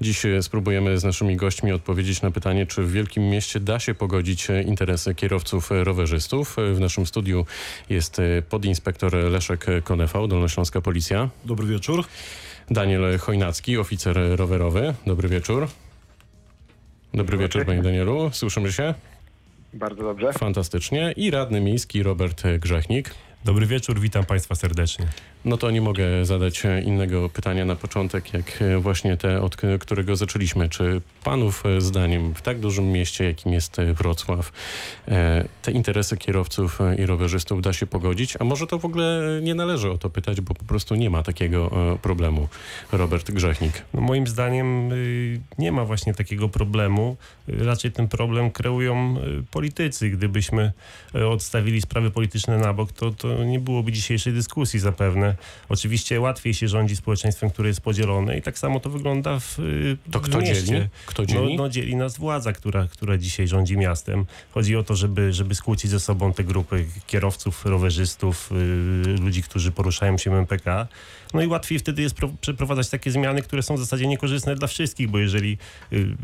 Dziś e, spróbujemy z naszymi gośćmi odpowiedzieć na pytanie, czy w wielkim mieście da się pogodzić e, interesy kierowców e, rowerzystów. W naszym studiu jest podinspektor Leszek Konefał, Dolnośląska Policja. Dobry wieczór. Daniel Chojnacki, oficer rowerowy. Dobry wieczór. Dobry wieczór, panie Danielu. Słyszymy się? Bardzo dobrze. Fantastycznie. I radny miejski Robert Grzechnik. Dobry wieczór, witam Państwa serdecznie. No to nie mogę zadać innego pytania na początek, jak właśnie te, od którego zaczęliśmy. Czy Panów zdaniem w tak dużym mieście, jakim jest Wrocław, e, te interesy kierowców i rowerzystów da się pogodzić? A może to w ogóle nie należy o to pytać, bo po prostu nie ma takiego e, problemu. Robert Grzechnik. No moim zdaniem y, nie ma właśnie takiego problemu. Raczej ten problem kreują y, politycy. Gdybyśmy e, odstawili sprawy polityczne na bok, to, to nie byłoby dzisiejszej dyskusji zapewne. Oczywiście łatwiej się rządzi społeczeństwem, które jest podzielone i tak samo to wygląda w, to w kto mieście. Dzieli? Kto dzieli? No, no dzieli nas władza, która, która dzisiaj rządzi miastem. Chodzi o to, żeby, żeby skłócić ze sobą te grupy kierowców, rowerzystów, yy, ludzi, którzy poruszają się MPK. No i łatwiej wtedy jest przeprowadzać takie zmiany, które są w zasadzie niekorzystne dla wszystkich, bo jeżeli yy,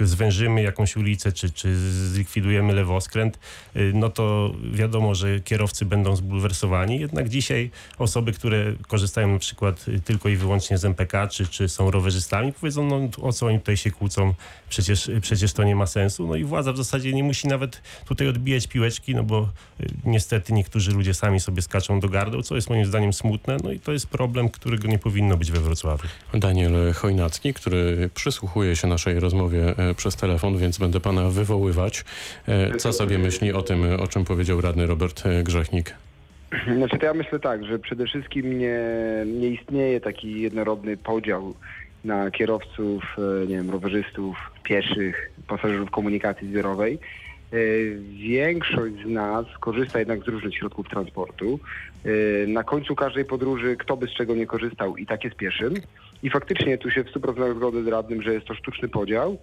zwężymy jakąś ulicę, czy, czy zlikwidujemy lewoskręt, yy, no to wiadomo, że kierowcy będą zbulwersowani. Jednak dzisiaj osoby, które korzystają na przykład tylko i wyłącznie z MPK, czy, czy są rowerzystami, powiedzą, no o co oni tutaj się kłócą, przecież, przecież to nie ma sensu. No i władza w zasadzie nie musi nawet tutaj odbijać piłeczki, no bo y, niestety niektórzy ludzie sami sobie skaczą do gardeł, co jest moim zdaniem smutne, no i to jest problem, którego nie powinno być we Wrocławiu. Daniel Chojnacki, który przysłuchuje się naszej rozmowie e, przez telefon, więc będę pana wywoływać. E, co sobie myśli o tym, o czym powiedział radny Robert Grzechnik? Znaczy to ja myślę tak, że przede wszystkim nie, nie istnieje taki jednorodny podział na kierowców, e, nie wiem, rowerzystów, pieszych, pasażerów komunikacji zbiorowej. E, większość z nas korzysta jednak z różnych środków transportu. E, na końcu każdej podróży kto by z czego nie korzystał i tak jest pieszym. I faktycznie tu się w 100% zgodę z radnym, że jest to sztuczny podział.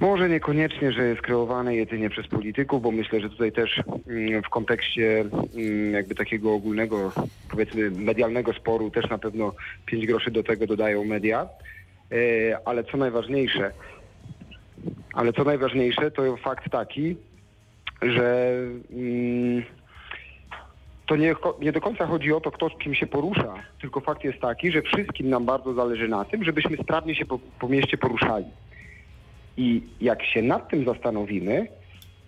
Może niekoniecznie, że jest kreowane jedynie przez polityków, bo myślę, że tutaj też mm, w kontekście mm, jakby takiego ogólnego, powiedzmy medialnego sporu też na pewno pięć groszy do tego dodają media. E, ale co najważniejsze, ale co najważniejsze to fakt taki, że mm, to nie, nie, do końca chodzi o to, kto z kim się porusza, tylko fakt jest taki, że wszystkim nam bardzo zależy na tym, żebyśmy sprawnie się po, po mieście poruszali. I jak się nad tym zastanowimy,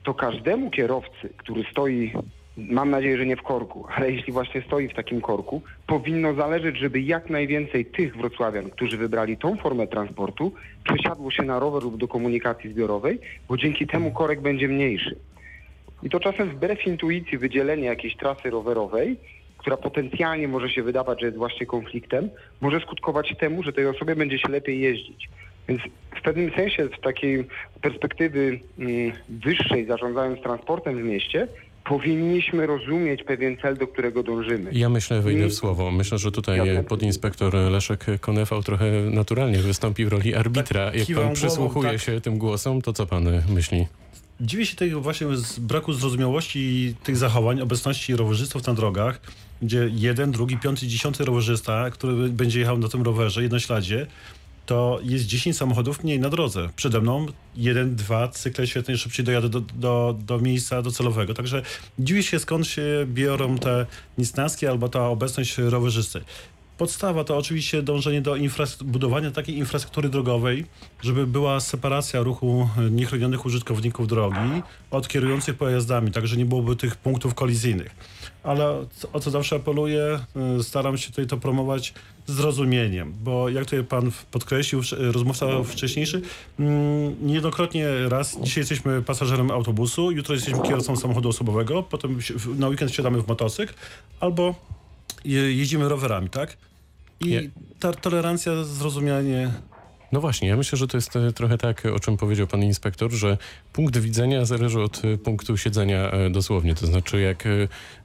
to każdemu kierowcy, który stoi, mam nadzieję, że nie w korku, ale jeśli właśnie stoi w takim korku, powinno zależeć, żeby jak najwięcej tych wrocławian, którzy wybrali tą formę transportu, przesiadło się na rower lub do komunikacji zbiorowej, bo dzięki temu korek będzie mniejszy. I to czasem wbrew intuicji wydzielenie jakiejś trasy rowerowej, która potencjalnie może się wydawać, że jest właśnie konfliktem, może skutkować temu, że tej osobie będzie się lepiej jeździć. Więc w pewnym sensie z takiej perspektywy mm, wyższej zarządzając transportem w mieście, powinniśmy rozumieć pewien cel, do którego dążymy. Ja myślę, wyjdę w słowo. Myślę, że tutaj podinspektor Leszek Konefał trochę naturalnie wystąpi w roli arbitra. Tak, Jak pan przysłuchuje tak. się tym głosom, to co pan myśli? Dziwię się tego właśnie z braku zrozumiałości tych zachowań, obecności rowerzystów na drogach, gdzie jeden, drugi, piąty, dziesiąty rowerzysta, który będzie jechał na tym rowerze jednośladzie, to jest 10 samochodów mniej na drodze. Przede mną jeden, dwa cykle świetnie szybciej dojadę do, do, do miejsca docelowego. Także dziwię się skąd się biorą te niesnaski albo ta obecność rowerzysty. Podstawa to oczywiście dążenie do budowania takiej infrastruktury drogowej, żeby była separacja ruchu niechronionych użytkowników drogi od kierujących pojazdami, tak że nie byłoby tych punktów kolizyjnych. Ale o co zawsze apeluję, y, staram się tutaj to promować zrozumieniem, bo jak tutaj pan podkreślił, rozmówca wcześniejszy, mm, niejednokrotnie raz, dzisiaj jesteśmy pasażerem autobusu, jutro jesteśmy kierowcą samochodu osobowego, potem na weekend wsiadamy w motocykl, albo jeździmy rowerami, tak? I ta tolerancja, zrozumianie No właśnie, ja myślę, że to jest e, trochę tak, o czym powiedział pan inspektor, że punkt widzenia zależy od e, punktu siedzenia e, dosłownie. To znaczy, jak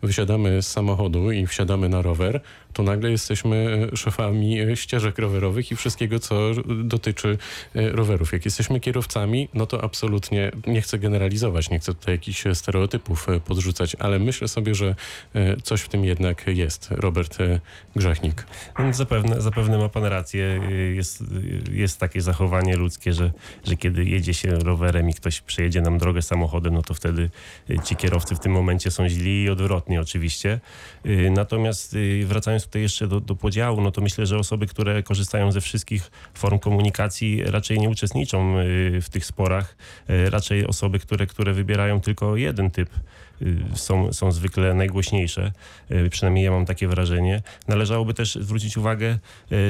wysiadamy z samochodu i wsiadamy na rower, to nagle jesteśmy e, szefami e, ścieżek rowerowych i wszystkiego, co dotyczy e, rowerów. Jak jesteśmy kierowcami, no to absolutnie nie chcę generalizować, nie chcę tutaj jakichś stereotypów podrzucać, ale myślę sobie, że coś w tym jednak jest. Robert Grzechnik. Zapewne, zapewne ma pan rację. Jest, jest takie zachowanie ludzkie, że, że kiedy jedzie się rowerem i ktoś przejedzie nam drogę samochodem, no to wtedy ci kierowcy w tym momencie są źli i odwrotnie oczywiście. Natomiast wracając tutaj jeszcze do, do podziału, no to myślę, że osoby, które korzystają ze wszystkich form komunikacji raczej nie uczestniczą y, w tych sporach. Y, Raczej osoby, które, które wybierają tylko jeden typ y, są, są zwykle najgłośniejsze. Przynajmniej ja mam takie wrażenie. Należałoby też zwrócić uwagę,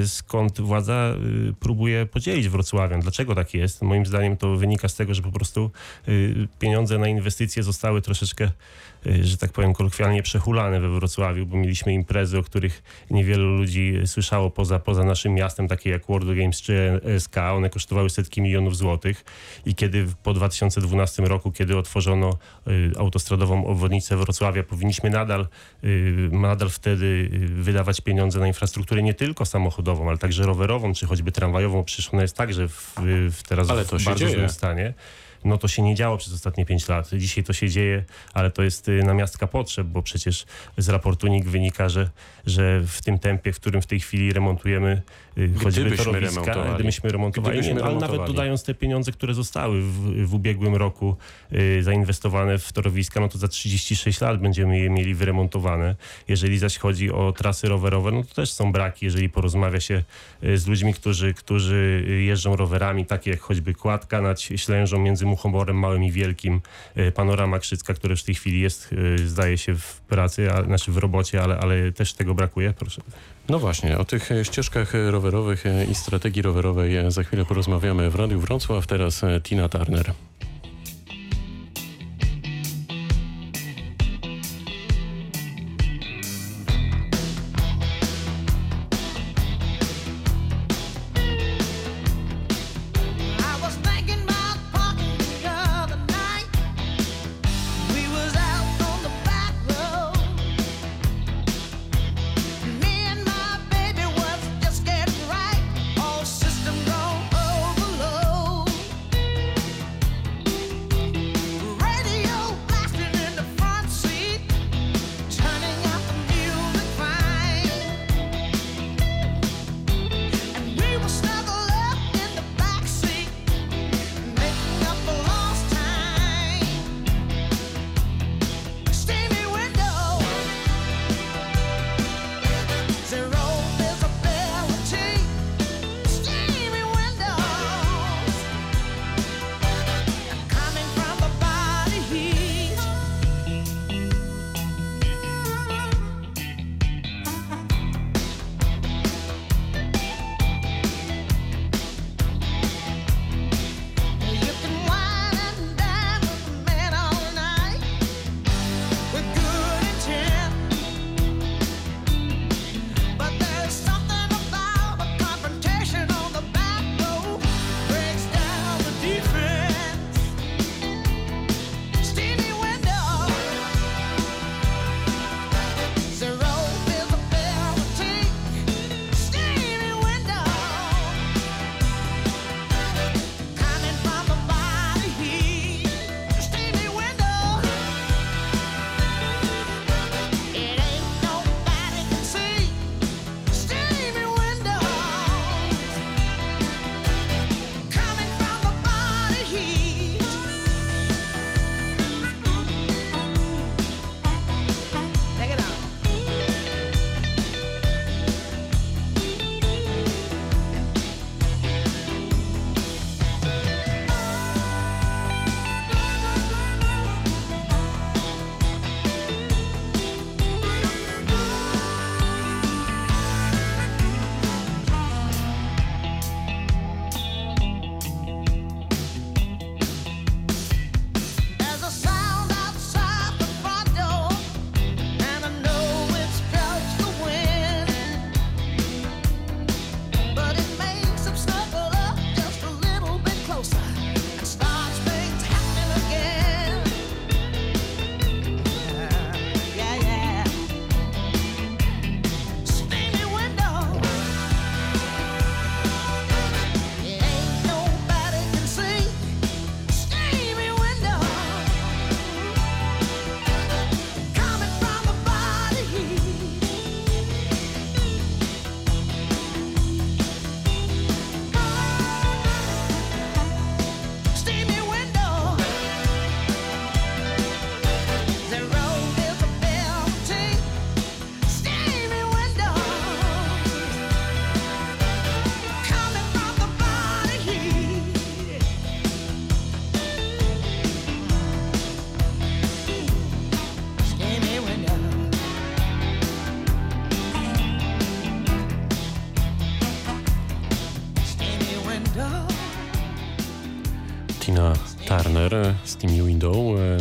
skąd władza próbuje podzielić Wrocławian. Dlaczego tak jest? Moim zdaniem to wynika z tego, że po prostu pieniądze na inwestycje zostały troszeczkę że tak powiem kolokwialnie przehulane we Wrocławiu, bo mieliśmy imprezy, o których niewielu ludzi słyszało poza, poza naszym miastem, takie jak World Games czy SK. One kosztowały setki milionów złotych i kiedy po 2012 roku, kiedy otworzono y, autostradową obwodnicę Wrocławia, powinniśmy nadal, y, nadal wtedy y, wydawać pieniądze na infrastrukturę nie tylko samochodową, ale także rowerową, czy choćby tramwajową, przecież ona jest także w, w teraz w bardzo dzieje. złym stanie. No to się nie działo przez ostatnie 5 lat. Dzisiaj to się dzieje, ale to jest y, namiastka potrzeb, bo przecież z raportu NIK wynika, że, że w tym tempie, w którym w tej chwili remontujemy choćby Gdybyśmy torowiska, remontowali. gdybyśmy remontowali, Gdybyśmy nie, ale nawet remontowali. dodając te pieniądze, które zostały w, w ubiegłym roku y, zainwestowane w torowiska, no to za 36 lat będziemy je mieli wyremontowane. Jeżeli zaś chodzi o trasy rowerowe, no to też są braki, jeżeli porozmawia się y, z ludźmi, którzy, którzy jeżdżą rowerami, takie jak choćby Kładka nad Ślężą między Muchomorem Małym i Wielkim, y, Panorama Krzycka, które w tej chwili jest, y, zdaje się, w pracy, a, znaczy w robocie, ale, ale też tego brakuje. Proszę. No właśnie, o tych e, ścieżkach e, rowerowych e, i strategii rowerowej za chwilę porozmawiamy w Radiu Wrocław. Teraz Tina Turner.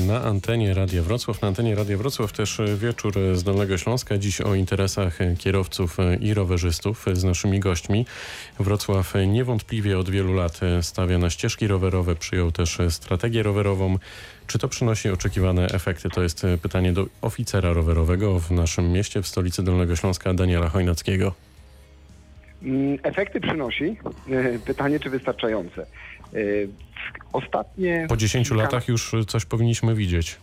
Na antenie Radia Wrocław. Na antenie Radia Wrocław też e, wieczór z Dolnego Śląska. Dziś o interesach e, kierowców e, i rowerzystów e, z naszymi gośćmi. Wrocław e, niewątpliwie od wielu lat e, stawia na ścieżki rowerowe, przyjął też e, strategię rowerową. Czy to przynosi oczekiwane efekty? To jest e, pytanie do oficera rowerowego w naszym mieście, w stolicy Dolnego Śląska, Daniela Chojnackiego. Mm, Efekty przynosi. E, Pytanie, czy wystarczające. W- Ostatnie... Po 10 kilka- latach już coś powinniśmy widzieć.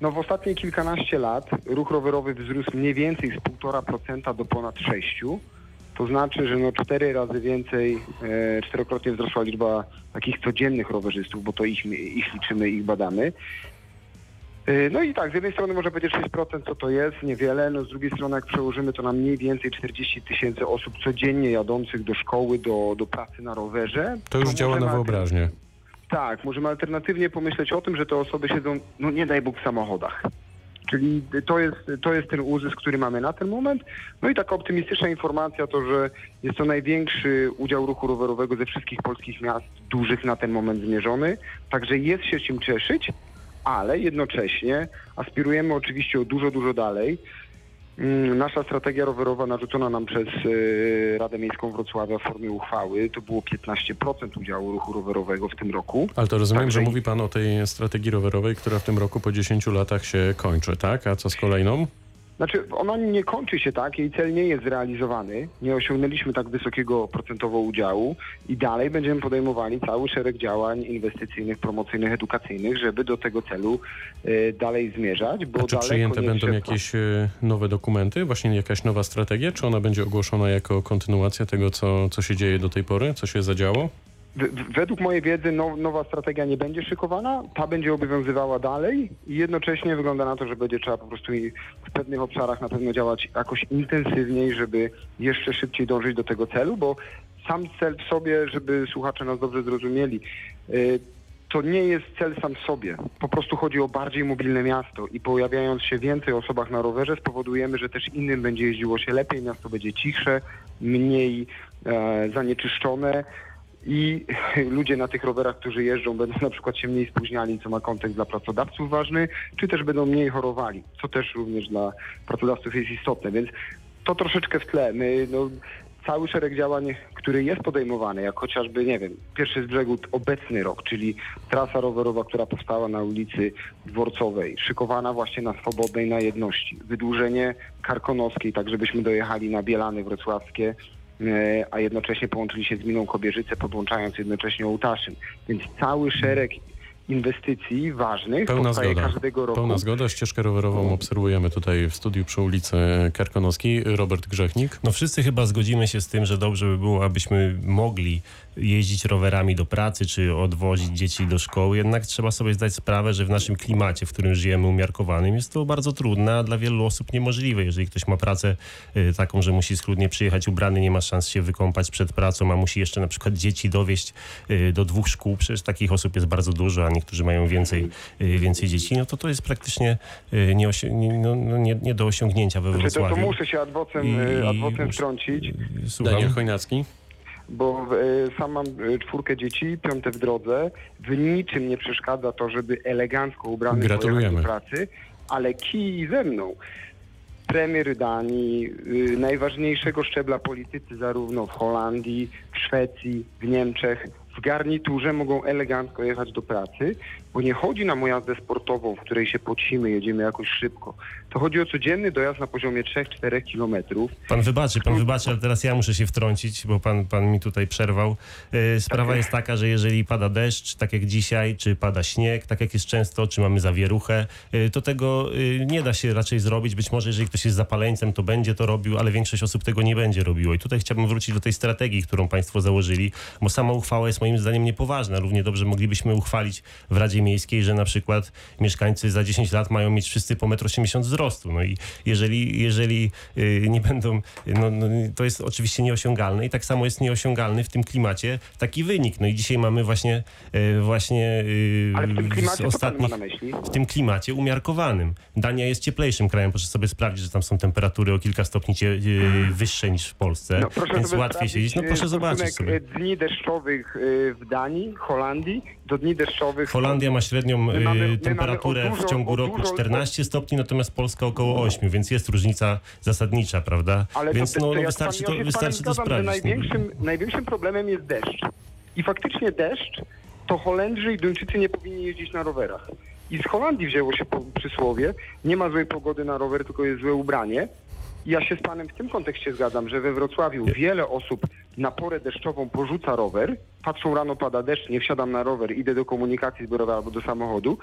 No w ostatnie kilkanaście lat ruch rowerowy wzrósł mniej więcej z 1,5% do ponad 6%. To znaczy, że no cztery razy więcej, e, czterokrotnie wzrosła liczba takich codziennych rowerzystów, bo to ich, ich liczymy, ich badamy. E, No i tak, z jednej strony można powiedzieć 6% co to jest, niewiele, no z drugiej strony jak przełożymy to na mniej więcej 40 tysięcy osób codziennie jadących do szkoły, do, do pracy na rowerze. To już działa możemy na wyobraźnię. tak, możemy alternatywnie pomyśleć o tym, że te osoby siedzą, no nie daj Bóg, w samochodach. Czyli to jest, to jest ten uzysk, który mamy na ten moment. No i taka optymistyczna informacja to, że jest to największy udział ruchu rowerowego ze wszystkich polskich miast dużych na ten moment zmierzony. Także jest się czym cieszyć, ale jednocześnie aspirujemy oczywiście o dużo, dużo dalej. Mm, Nasza strategia rowerowa narzucona nam przez e, Radę Miejską Wrocławia w formie uchwały to było 15% udziału ruchu rowerowego w tym roku. Ale to rozumiem, Także że mówi Pan o tej strategii rowerowej, która w tym roku po 10 latach się kończy, tak? A co z kolejną? Znaczy, ona nie kończy się tak, jej cel nie jest zrealizowany. Nie osiągnęliśmy tak wysokiego procentowo udziału i dalej będziemy podejmowali cały szereg działań inwestycyjnych, promocyjnych, edukacyjnych, żeby do tego celu e, dalej zmierzać. Bo A czy przyjęte będą jakieś e, nowe dokumenty, właśnie jakaś nowa strategia? Czy ona będzie ogłoszona jako kontynuacja tego, co, co się dzieje do tej pory, co się zadziało? Według mojej wiedzy now, nowa strategia nie będzie szykowana, ta będzie obowiązywała dalej i jednocześnie wygląda na to, że będzie trzeba po prostu w pewnych obszarach na pewno działać jakoś intensywniej, żeby jeszcze szybciej dążyć do tego celu, bo sam cel w sobie, żeby słuchacze nas dobrze zrozumieli, y, to nie jest cel sam w sobie. Po prostu chodzi o bardziej mobilne miasto i pojawiając się więcej osobach na rowerze spowodujemy, że też innym będzie jeździło się lepiej, miasto będzie cichsze, mniej e, zanieczyszczone i ludzie na tych rowerach, którzy jeżdżą, będą na przykład się mniej spóźniali, co ma kontekst dla pracodawców ważny, czy też będą mniej chorowali, co też również dla pracodawców jest istotne, więc to troszeczkę w tle. My, no, cały szereg działań, który jest podejmowany, jak chociażby, nie wiem, pierwszy z brzegu obecny rok, czyli trasa rowerowa, która powstała na ulicy Dworcowej, szykowana właśnie na Swobodnej, na Jedności, wydłużenie Karkonoskiej, tak żebyśmy dojechali na Bielany Wrocławskie, a jednocześnie połączyli się z Miną Kobierzyce, podłączając jednocześnie Ołtaszyn. Więc cały szereg inwestycji ważnych Pełna powstaje zgoda. każdego roku. Pełna zgoda. Ścieżkę rowerową obserwujemy tutaj w studiu przy ulicy Karkonoskiej. Robert Grzechnik. No wszyscy chyba zgodzimy się z tym, że dobrze by było, abyśmy mogli jeździć rowerami do pracy, czy odwozić dzieci do szkoły. Jednak trzeba sobie zdać sprawę, że w naszym klimacie, w którym żyjemy umiarkowanym, jest to bardzo trudne, a dla wielu osób niemożliwe. Jeżeli ktoś ma pracę y, taką, że musi schludnie przyjechać ubrany, nie ma szans się wykąpać przed pracą, a musi jeszcze na przykład dzieci dowieść y, do dwóch szkół, przecież takich osób jest bardzo dużo, a niektórzy mają więcej, y, więcej dzieci, no to to jest praktycznie nie, no, no, nie, nie do osiągnięcia we Znaczy, to, to Wrocławiu. muszę się adwocem, I- adwocem wtrącić. Słucham. Daniel Chojnacki. Bo e, sam mam e, czwórkę dzieci, piąte w drodze. W niczym nie przeszkadza to, żeby elegancko ubrany pojechać do pracy, ale kij ze mną. Premier Danii, y, najważniejszego szczebla politycy zarówno w Holandii, w Szwecji, w Niemczech, w garniturze mogą elegancko jechać do pracy, bo nie chodzi nam o jazdę sportową, w której się pocimy, jedziemy jakoś szybko. To chodzi o codzienny dojazd na poziomie 3-4 kilometrów. Pan wybaczy, pan wybaczy, ale teraz ja muszę się wtrącić, bo pan, pan mi tutaj przerwał. E, Sprawa Tak. jest taka, że jeżeli pada deszcz, tak jak dzisiaj, czy pada śnieg, tak jak jest często, czy mamy zawieruchę, e, to tego e, nie da się raczej zrobić. Być może jeżeli ktoś jest zapaleńcem, to będzie to robił, ale większość osób tego nie będzie robiło. I tutaj chciałbym wrócić do tej strategii, którą państwo założyli, bo sama uchwała jest moim zdaniem niepoważna. Równie dobrze moglibyśmy uchwalić w Radzie miejskiej, że na przykład mieszkańcy za 10 lat mają mieć wszyscy po 1,80 m wzrostu. No i jeżeli, jeżeli y, nie będą, no, no, to jest oczywiście nieosiągalne i tak samo jest nieosiągalny w tym klimacie taki wynik. No i dzisiaj mamy właśnie, y, właśnie y, Ale w tym klimacie ostatnich w tym klimacie umiarkowanym. Dania jest cieplejszym krajem, proszę sobie sprawdzić, że tam są temperatury o kilka stopni cie, wyższe niż w Polsce, No, więc łatwiej siedzieć. No proszę zobaczyć sobie. dni deszczowych w Danii, Holandii do dni deszczowych Holandia ma średnią mamy- y, mamy temperaturę dużo- w ciągu roku dużo- 14 stopni, natomiast Polska około 8, więc jest różnica zasadnicza, prawda? Ale więc to, no, to no ja wystarczy, to, wystarczy to sprawdzić. no. Największym, największym problemem jest deszcz. I faktycznie deszcz, to Holendrzy i Duńczycy nie powinni jeździć na rowerach. I z Holandii wzięło się przysłowie, nie ma złej pogody na rower, tylko jest złe ubranie. I ja się z panem w tym kontekście zgadzam, że we Wrocławiu wiele osób na porę deszczową porzuca rower, patrzą rano pada deszcz, nie wsiadam na rower, idę do komunikacji zbiorowej albo do samochodu,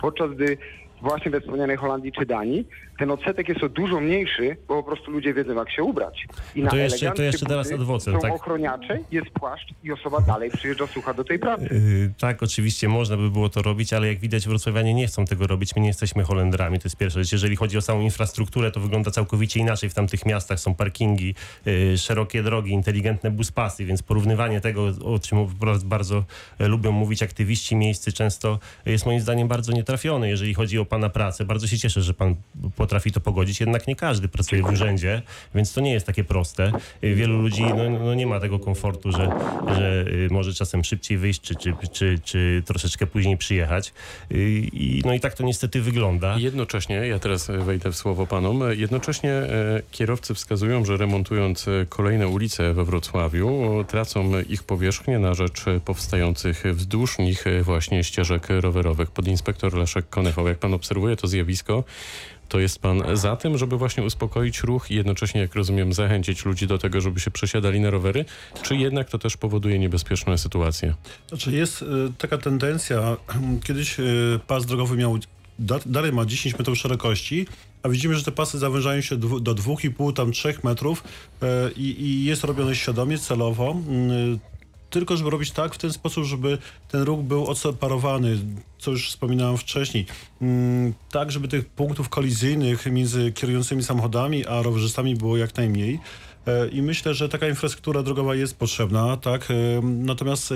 podczas gdy właśnie we wspomnianej Holandii czy Danii ten odsetek jest o dużo mniejszy, bo po prostu ludzie wiedzą jak się ubrać. I na To jeszcze- to jeszcze teraz buty ad vocem, są tak? ochroniacze, jest płaszcz i osoba dalej przyjeżdża sucha do tej pracy. Yy, Tak, oczywiście można by było to robić, ale jak widać wrocławianie nie chcą tego robić. My nie jesteśmy Holendrami, to jest pierwsza rzecz. Jeżeli chodzi o samą infrastrukturę, to wygląda całkowicie inaczej w tamtych miastach. Są parkingi, yy, szerokie drogi, inteligentne buspasy, więc porównywanie tego, o czym bardzo lubią mówić aktywiści miejscy, często jest moim zdaniem bardzo nietrafione, jeżeli chodzi o pana pracę. Bardzo się cieszę, że pan potrafi to pogodzić, jednak nie każdy pracuje w urzędzie, więc to nie jest takie proste. Yy, Wielu ludzi no, no nie ma tego komfortu, że, że yy, może czasem szybciej wyjść, czy, czy, czy, czy troszeczkę później przyjechać. Yy, I, no i tak to niestety wygląda. Jednocześnie, ja teraz wejdę w słowo panom, jednocześnie kierowcy wskazują, że remontując kolejne ulice we Wrocławiu, tracą ich powierzchnię na rzecz powstających wzdłuż nich właśnie ścieżek rowerowych. Podinspektor Leszek Konechał, jak pan obserwuje to zjawisko, to jest pan za tym, żeby właśnie uspokoić ruch i jednocześnie, jak rozumiem, zachęcić ludzi do tego, żeby się przesiadali na rowery, czy jednak to też powoduje niebezpieczne sytuacje? Znaczy jest y, taka tendencja, kiedyś y, pas drogowy miał, da, dalej ma 10 metrów szerokości, a widzimy, że te pasy zawężają się do 2,5, tam 3 metrów y, i, i jest robione świadomie, celowo. Tylko żeby robić tak, w ten sposób, żeby ten ruch był odseparowany, co już wspominałem wcześniej. Mm, Tak, żeby tych punktów kolizyjnych między kierującymi samochodami a rowerzystami było jak najmniej. E, I myślę, że taka infrastruktura drogowa jest potrzebna, tak. e, Natomiast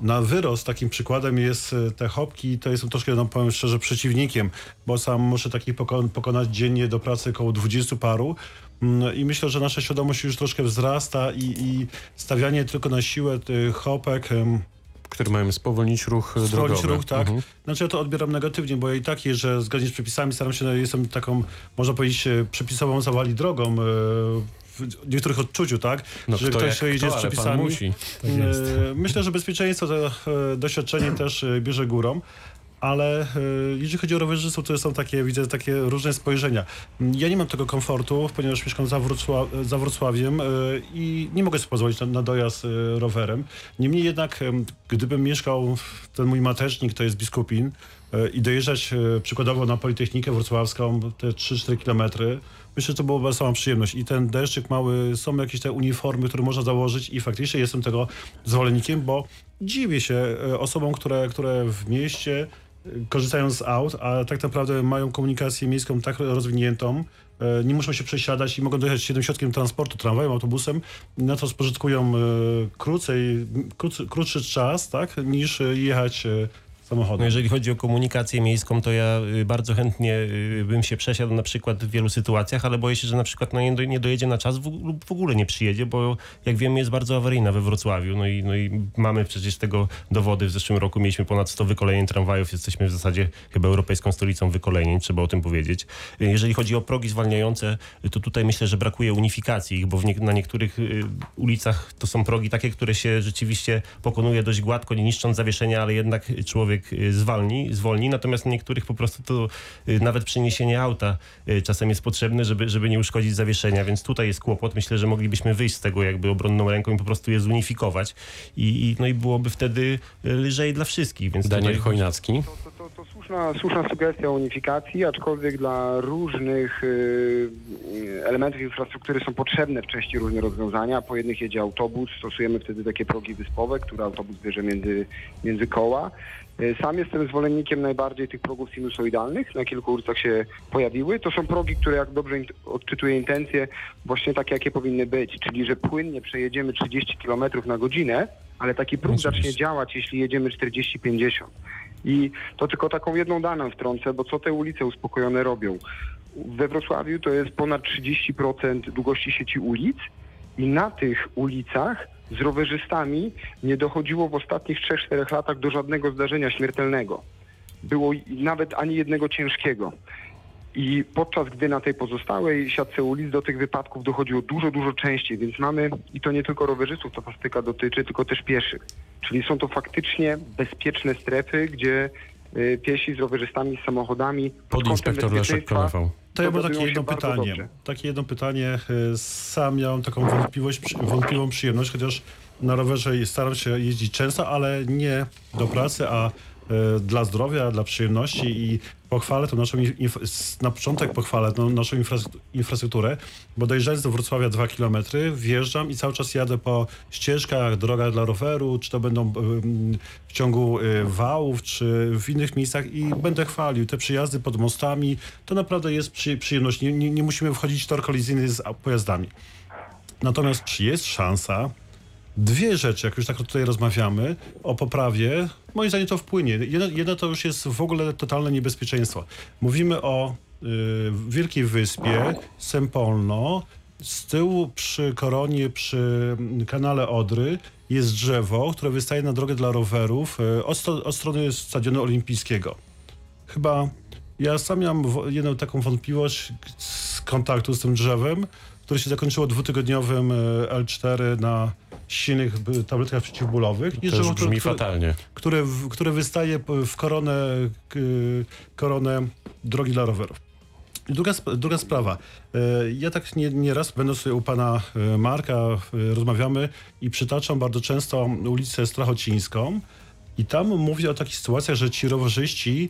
na wyrost takim przykładem jest e, te hopki, to jestem troszkę, no powiem szczerze, przeciwnikiem, bo sam muszę takich poko- pokonać dziennie do pracy około 20 paru. Mm, I myślę, że nasza świadomość już troszkę wzrasta i, i stawianie tylko na siłę tych hopek, Które mają spowolnić ruch Stronić drogowy. ruch, tak. Mhm. Znaczy ja to odbieram negatywnie, bo ja i tak jeżdżę zgodnie z przepisami, staram się, no, jestem taką, można powiedzieć, e, przepisową zawali drogą e, w niektórych odczuciu, tak? No że kto ktoś jak jedzie kto, z przepisami. musi. E, Myślę, że bezpieczeństwo, to doświadczenie też bierze górą. Ale e, jeżeli chodzi o rowerzystów, to są takie, widzę, takie różne spojrzenia. Ja nie mam tego komfortu, ponieważ mieszkam za, Wrocław, za Wrocławiem e, i nie mogę sobie pozwolić na, na dojazd e, rowerem. Niemniej jednak, gdybym mieszkał, ten mój matecznik to jest Biskupin i dojeżdżać przykładowo na Politechnikę Wrocławską te 3-4 kilometry, myślę, że to byłoby sama przyjemność. I ten deszczyk mały, są jakieś te uniformy, które można założyć i faktycznie jestem tego zwolennikiem, bo dziwię się osobom, które, które w mieście korzystają z aut, a tak naprawdę mają komunikację miejską tak rozwiniętą, e, nie muszą się przesiadać i mogą dojechać jednym środkiem transportu, tramwajem, autobusem, na to spożytkują e, krócej, krótszy, krótszy czas, tak, niż e, jechać e, No samochodem. jeżeli chodzi o komunikację miejską, to ja y, bardzo chętnie y, bym się przesiadł na przykład w wielu sytuacjach, ale boję się, że na przykład no, nie, do, nie dojedzie na czas lub w ogóle nie przyjedzie, bo jak wiemy jest bardzo awaryjna we Wrocławiu. No i, no i mamy przecież tego dowody. W zeszłym roku mieliśmy ponad 100 wykolejeń tramwajów. Jesteśmy w zasadzie chyba europejską stolicą wykolejeń, trzeba o tym powiedzieć. Y, Jeżeli chodzi o progi zwalniające, to tutaj myślę, że brakuje unifikacji ich, bo nie, na niektórych ulicach to są progi takie, które się rzeczywiście pokonuje dość gładko, nie niszcząc zawieszenia, ale jednak człowiek zwalni, zwolni. Natomiast na niektórych po prostu to y, nawet przeniesienie auta y, czasem jest potrzebne, żeby, żeby nie uszkodzić zawieszenia, więc tutaj jest kłopot. Myślę, że moglibyśmy wyjść z tego jakby obronną ręką i po prostu je zunifikować. I, i, no i byłoby wtedy y, lżej dla wszystkich. Więc Daniel tutaj... Chojnacki. To, to, to, to słuszne słuszna, słuszna sugestia unifikacji, aczkolwiek dla różnych elementów infrastruktury są potrzebne w części różne rozwiązania. Po jednych jedzie autobus, stosujemy wtedy takie progi wyspowe, które autobus bierze między, między koła. Y, Sam jestem zwolennikiem najbardziej tych progów sinusoidalnych, na kilku ulicach się pojawiły. To są progi, które jak dobrze odczytuję intencje, właśnie takie jakie powinny być, czyli że płynnie przejedziemy 30 km na godzinę, ale taki próg zacznie działać, jeśli jedziemy 40-50. I to tylko taką jedną daną wtrącę, bo co te ulice uspokojone robią? We Wrocławiu to jest ponad 30% długości sieci ulic i na tych ulicach z rowerzystami nie dochodziło w ostatnich 3-4 latach do żadnego zdarzenia śmiertelnego. Było nawet ani jednego ciężkiego. I podczas gdy na tej pozostałej siatce ulic do tych wypadków dochodziło dużo, dużo częściej, więc mamy, i to nie tylko rowerzystów ta statystyka dotyczy, tylko też pieszych. Czyli są to faktycznie bezpieczne strefy, gdzie y, piesi z rowerzystami, z samochodami pod kątem Podinspektor Leszek. To ja mam takie jedno pytanie. dobrze. Takie jedno pytanie. e, Sam miałem taką wątpliwość, wątpliwą przyjemność, chociaż na rowerze staram się jeździć często, ale nie do pracy, a dla zdrowia, dla przyjemności i pochwalę tą naszą, na początek pochwalę tą naszą infras- infrastrukturę, bo dojeżdżając do Wrocławia dwa kilometry, wjeżdżam i cały czas jadę po ścieżkach, drogach dla roweru, czy to będą em, w ciągu y, wałów, czy w innych miejscach i będę chwalił te przyjazdy pod mostami. To naprawdę jest przy, przyjemność. Nie, nie, nie musimy wchodzić w tor kolizyjny z pojazdami. Natomiast czy jest szansa, dwie rzeczy, jak już tak tutaj rozmawiamy, o poprawie, moim zdaniem to wpłynie. Jedno, jedno to już jest w ogóle totalne niebezpieczeństwo. Mówimy o y, Wielkiej Wyspie, Sempolno, z tyłu przy koronie, przy mm, kanale Odry jest drzewo, które wystaje na drogę dla rowerów y, od, sto- od strony Stadionu Olimpijskiego. Chyba ja sam miałem jedną taką wątpliwość z kontaktu z tym drzewem, które się zakończyło dwutygodniowym e, L4 na silnych tabletkach przeciwbólowych. To brzmi które, fatalnie. które, które wystaje w koronę, koronę drogi dla rowerów. Druga, druga sprawa. E, Ja tak nie, nie raz, będąc sobie u pana e, Marka, e, rozmawiamy i przytaczam bardzo często ulicę Strachocińską. I tam mówię o takich sytuacjach, że ci rowerzyści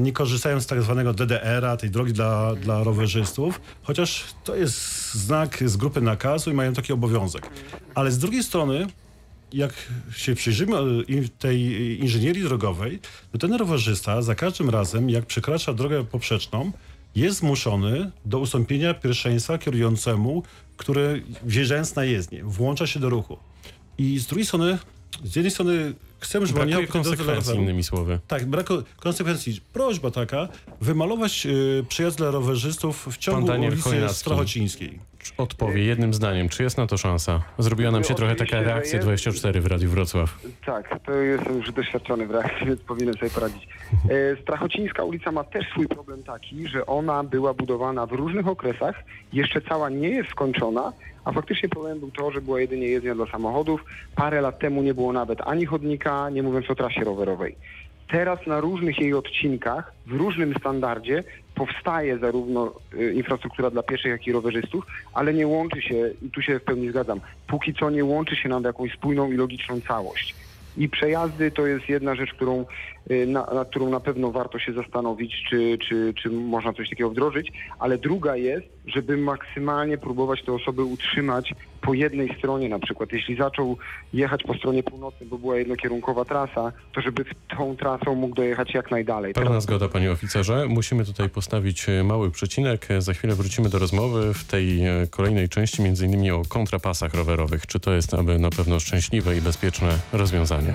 nie korzystają z tak zwanego DDR-a, tej drogi dla, dla rowerzystów, chociaż to jest znak z grupy nakazu i mają taki obowiązek. Ale z drugiej strony, jak się przyjrzymy e, tej inżynierii drogowej, to ten rowerzysta za każdym razem, jak przekracza drogę poprzeczną, jest zmuszony do ustąpienia pierwszeństwa kierującemu, który wjeżdżając na jezdnię, włącza się do ruchu. I z drugiej strony, z jednej strony chcemy, żeby Brakuje konsekwencji, innymi słowy. Tak, brak konsekwencji. Prośba taka, wymalować y, przyjazd dla rowerzystów w ciągu Daniel ulicy. Strachocińskiej. Odpowie jednym zdaniem. Czy jest na to szansa? Zrobiła nam się trochę taka reakcja jest. 24 w Radiu Wrocław. Tak, to jestem już doświadczony w reakcji, więc powinienem sobie poradzić. E, Strachocińska ulica ma też swój problem taki, że ona była budowana w różnych okresach, jeszcze cała nie jest skończona, a faktycznie problem był to, że była jedynie jezdnia dla samochodów. Parę lat temu nie było nawet ani chodnika, nie mówiąc o trasie rowerowej. Teraz na różnych jej odcinkach, w różnym standardzie powstaje zarówno y, infrastruktura dla pieszych, jak i rowerzystów, ale nie łączy się, i tu się w pełni zgadzam, póki co nie łączy się nam w jakąś spójną i logiczną całość. I przejazdy to jest jedna rzecz, którą, na, nad którą na pewno warto się zastanowić, czy, czy, czy można coś takiego wdrożyć, ale druga jest, żeby maksymalnie próbować te osoby utrzymać po jednej stronie na przykład. Jeśli zaczął jechać po stronie północnej, bo była jednokierunkowa trasa, to żeby tą trasą mógł dojechać jak najdalej. Pełna zgoda, panie oficerze. Musimy tutaj postawić e, mały przecinek. E, Za chwilę wrócimy do rozmowy w tej e, kolejnej części, między innymi o kontrapasach rowerowych. Czy to jest aby na pewno szczęśliwe i bezpieczne rozwiązanie?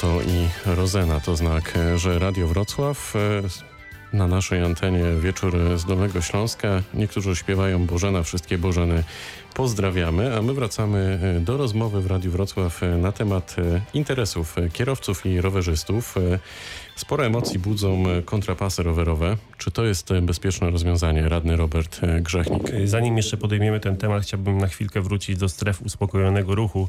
Toto i Rozena to znak, e, że Radio Wrocław e, na naszej antenie wieczór z Dolnego Śląska. Niektórzy śpiewają Bożena, wszystkie Bożeny pozdrawiamy, a my wracamy e, do rozmowy w Radiu Wrocław e, na temat e, interesów kierowców i rowerzystów. Sporo emocji budzą kontrapasy rowerowe. Czy to jest bezpieczne rozwiązanie? Radny Robert Grzechnik. Zanim jeszcze podejmiemy ten temat, chciałbym na chwilkę wrócić do stref uspokojonego ruchu.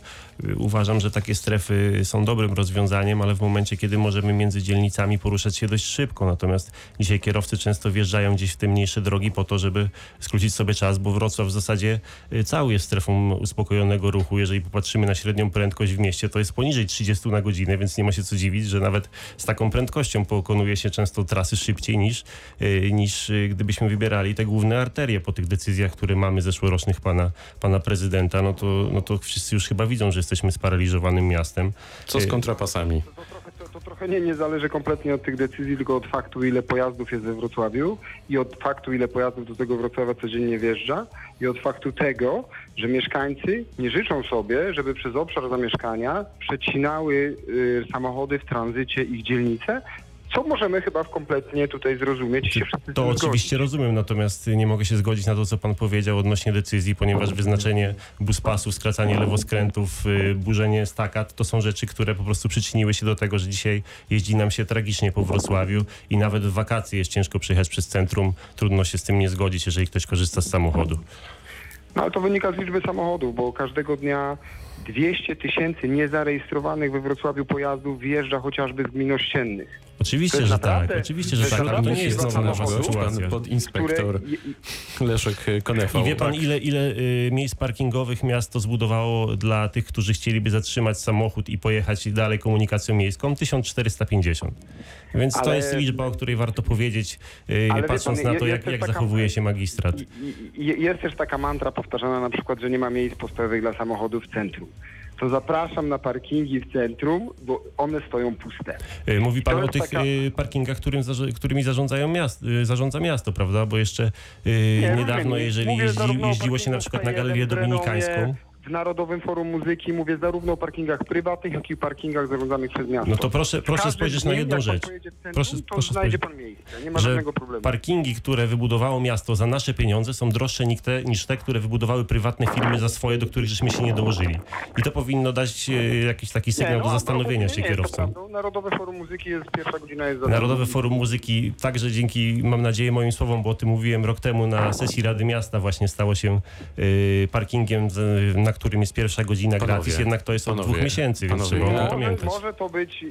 Uważam, że takie strefy są dobrym rozwiązaniem, ale w momencie, kiedy możemy między dzielnicami poruszać się dość szybko. Natomiast dzisiaj kierowcy często wjeżdżają gdzieś w te mniejsze drogi po to, żeby skrócić sobie czas, bo Wrocław w zasadzie y, cały jest strefą uspokojonego ruchu. Jeżeli popatrzymy na średnią prędkość w mieście, to jest poniżej 30 na godzinę, więc nie ma się co dziwić, że nawet z taką prędkością pokonuje się często trasy szybciej niż, y, niż y, gdybyśmy wybierali te główne arterie po tych decyzjach, które mamy zeszłorocznych pana, pana prezydenta, no to, no to wszyscy już chyba widzą, że jesteśmy sparaliżowanym miastem. Co z Y, kontrapasami? To to trochę nie, nie zależy kompletnie od tych decyzji, tylko od faktu, ile pojazdów jest we Wrocławiu i od faktu, ile pojazdów do tego Wrocławia codziennie wjeżdża i od faktu tego, że mieszkańcy nie życzą sobie, żeby przez obszar zamieszkania przecinały y, samochody w tranzycie ich dzielnice, co możemy chyba kompletnie tutaj zrozumieć i się wszyscy To oczywiście rozumiem, natomiast nie mogę się zgodzić na to, co pan powiedział odnośnie decyzji, ponieważ wyznaczenie buspasów, skracanie lewoskrętów, y, burzenie stakat, to są rzeczy, które po prostu przyczyniły się do tego, że dzisiaj jeździ nam się tragicznie po Wrocławiu i nawet w wakacje jest ciężko przyjechać przez centrum. Trudno się z tym nie zgodzić, jeżeli ktoś korzysta z samochodu. No ale to wynika z liczby samochodów, bo każdego dnia 200 tysięcy niezarejestrowanych we Wrocławiu pojazdów wjeżdża chociażby z gmin ościennych. To Oczywiście, że tak, oczywiście, to że tak, ale to naprawdę nie jest nowa sytuacja. Podinspektor Leszek Konefa. I wie pan, ile, ile y, miejsc parkingowych miasto zbudowało dla tych, którzy chcieliby zatrzymać samochód i pojechać dalej komunikacją miejską? 1450. Więc to Ale- jest liczba, o której warto powiedzieć, y, patrząc pan, na to, jak, jak taka- zachowuje się magistrat. Jest też taka mantra powtarzana na przykład, że nie ma miejsc postojowych dla samochodów w centrum. To zapraszam na parkingi w centrum, bo one stoją puste. Y, Mówi pan o tych taka- y, parkingach, którym, którymi zarządzają miast, y, zarządza miasto, prawda? Bo jeszcze Nie, niedawno, jeżeli jeździ, jeździło się na przykład na C1 Galerię Dominikańską, W Narodowym Forum Muzyki mówię zarówno o parkingach prywatnych, jak i parkingach zarządzanych przez miasto. no to proszę, proszę spojrzeć na jedną rzecz. centrum, Proszę- proszę znajdzie pan miejsce, nie ma że żadnego problemu. parkingi, które wybudowało miasto za nasze pieniądze są droższe niż te, niż te, które wybudowały prywatne firmy za swoje, do których żeśmy się nie dołożyli. I to powinno dać e, jakiś taki sygnał no, do zastanowienia się nie to kierowcom. Narodowe Forum Muzyki jest, pierwsza godzina jest za. Narodowe Forum Muzyki także dzięki, mam nadzieję, moim słowom, bo o tym mówiłem rok temu na sesji Rady Miasta właśnie stało się e, parkingiem, na którym jest pierwsza godzina Panowie, gratis, jednak to jest od panowie, dwóch miesięcy, więc panowie, trzeba o ja- tym Może, pamiętać. może to być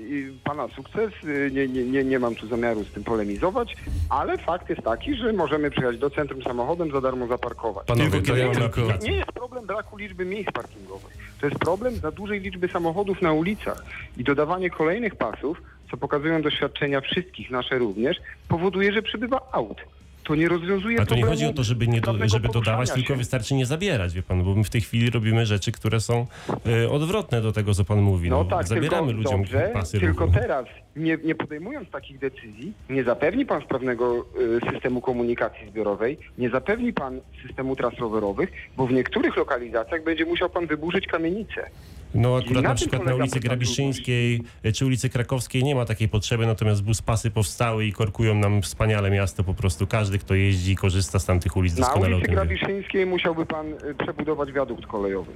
pana sukces, y, nie, nie, nie, nie mam tu zamiaru z tym polemizować, ale fakt jest taki, że możemy przyjechać do centrum samochodem, za darmo zaparkować. Panowie, Tylko ja tylko... Nie jest problem braku liczby miejsc parkingowych. To jest problem za dużej liczby samochodów na ulicach i dodawanie kolejnych pasów, co pokazują doświadczenia wszystkich, nasze również, powoduje, że przybywa aut. To nie rozwiązuje A to nie chodzi o to, żeby, nie do, żeby dodawać, poruszania tylko się. wystarczy nie zabierać, wie pan, bo my w tej chwili robimy rzeczy, które są e, odwrotne do tego, co pan mówi. No tak, zabieramy tylko, ludziom dobrze, pasy tylko ruchu. teraz, nie, nie podejmując takich decyzji, nie zapewni pan sprawnego y, systemu komunikacji zbiorowej, nie zapewni pan systemu tras rowerowych, bo w niektórych lokalizacjach będzie musiał pan wyburzyć kamienicę. No akurat na na przykład na ulicy Grabiszyńskiej e, czy ulicy Krakowskiej nie ma takiej potrzeby, natomiast buspasy powstały i korkują nam wspaniale miasto po prostu. Każdy, kto jeździ i korzysta z tamtych ulic Na doskonale o ulicy. Grabiszyńskiej musiałby pan y, przebudować wiadukt kolejowy.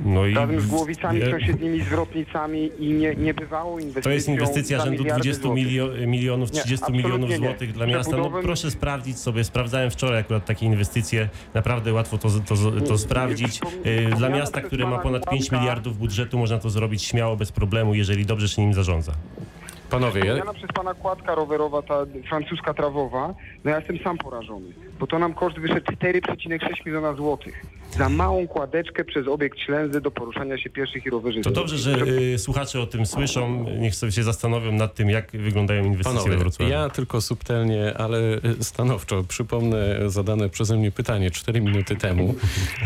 No i Razem z Głowicami, ja- sąsiednimi zwrotnicami i nie, niebywałą inwestycją To jest inwestycja rzędu miliardy 20 złotych. milio- milionów, Nie, 30 absolutnie milionów nie. złotych dla miasta. No proszę sprawdzić sobie, sprawdzałem wczoraj akurat takie inwestycje, naprawdę łatwo to, to, to Nie, sprawdzić. E, Dla miasta, które ma ponad 5 Kłapka- miliardów budżetu, można to zrobić śmiało, bez problemu, jeżeli dobrze się nim zarządza. Panowie, ja... Wspomniana przez pana kładka rowerowa, ta francuska trawowa, no ja jestem sam porażony, bo to nam koszt wyszedł 4,6 miliona złotych. Za małą kładeczkę przez obiekt Ślęzy do poruszania się pieszych i To rowerzystów. dobrze, że y, słuchacze o tym słyszą. Niech sobie się zastanowią nad tym, jak wyglądają inwestycje we Panowie, Wrocławiu. ja tylko subtelnie, ale y, stanowczo przypomnę zadane przeze mnie pytanie 4 minuty temu,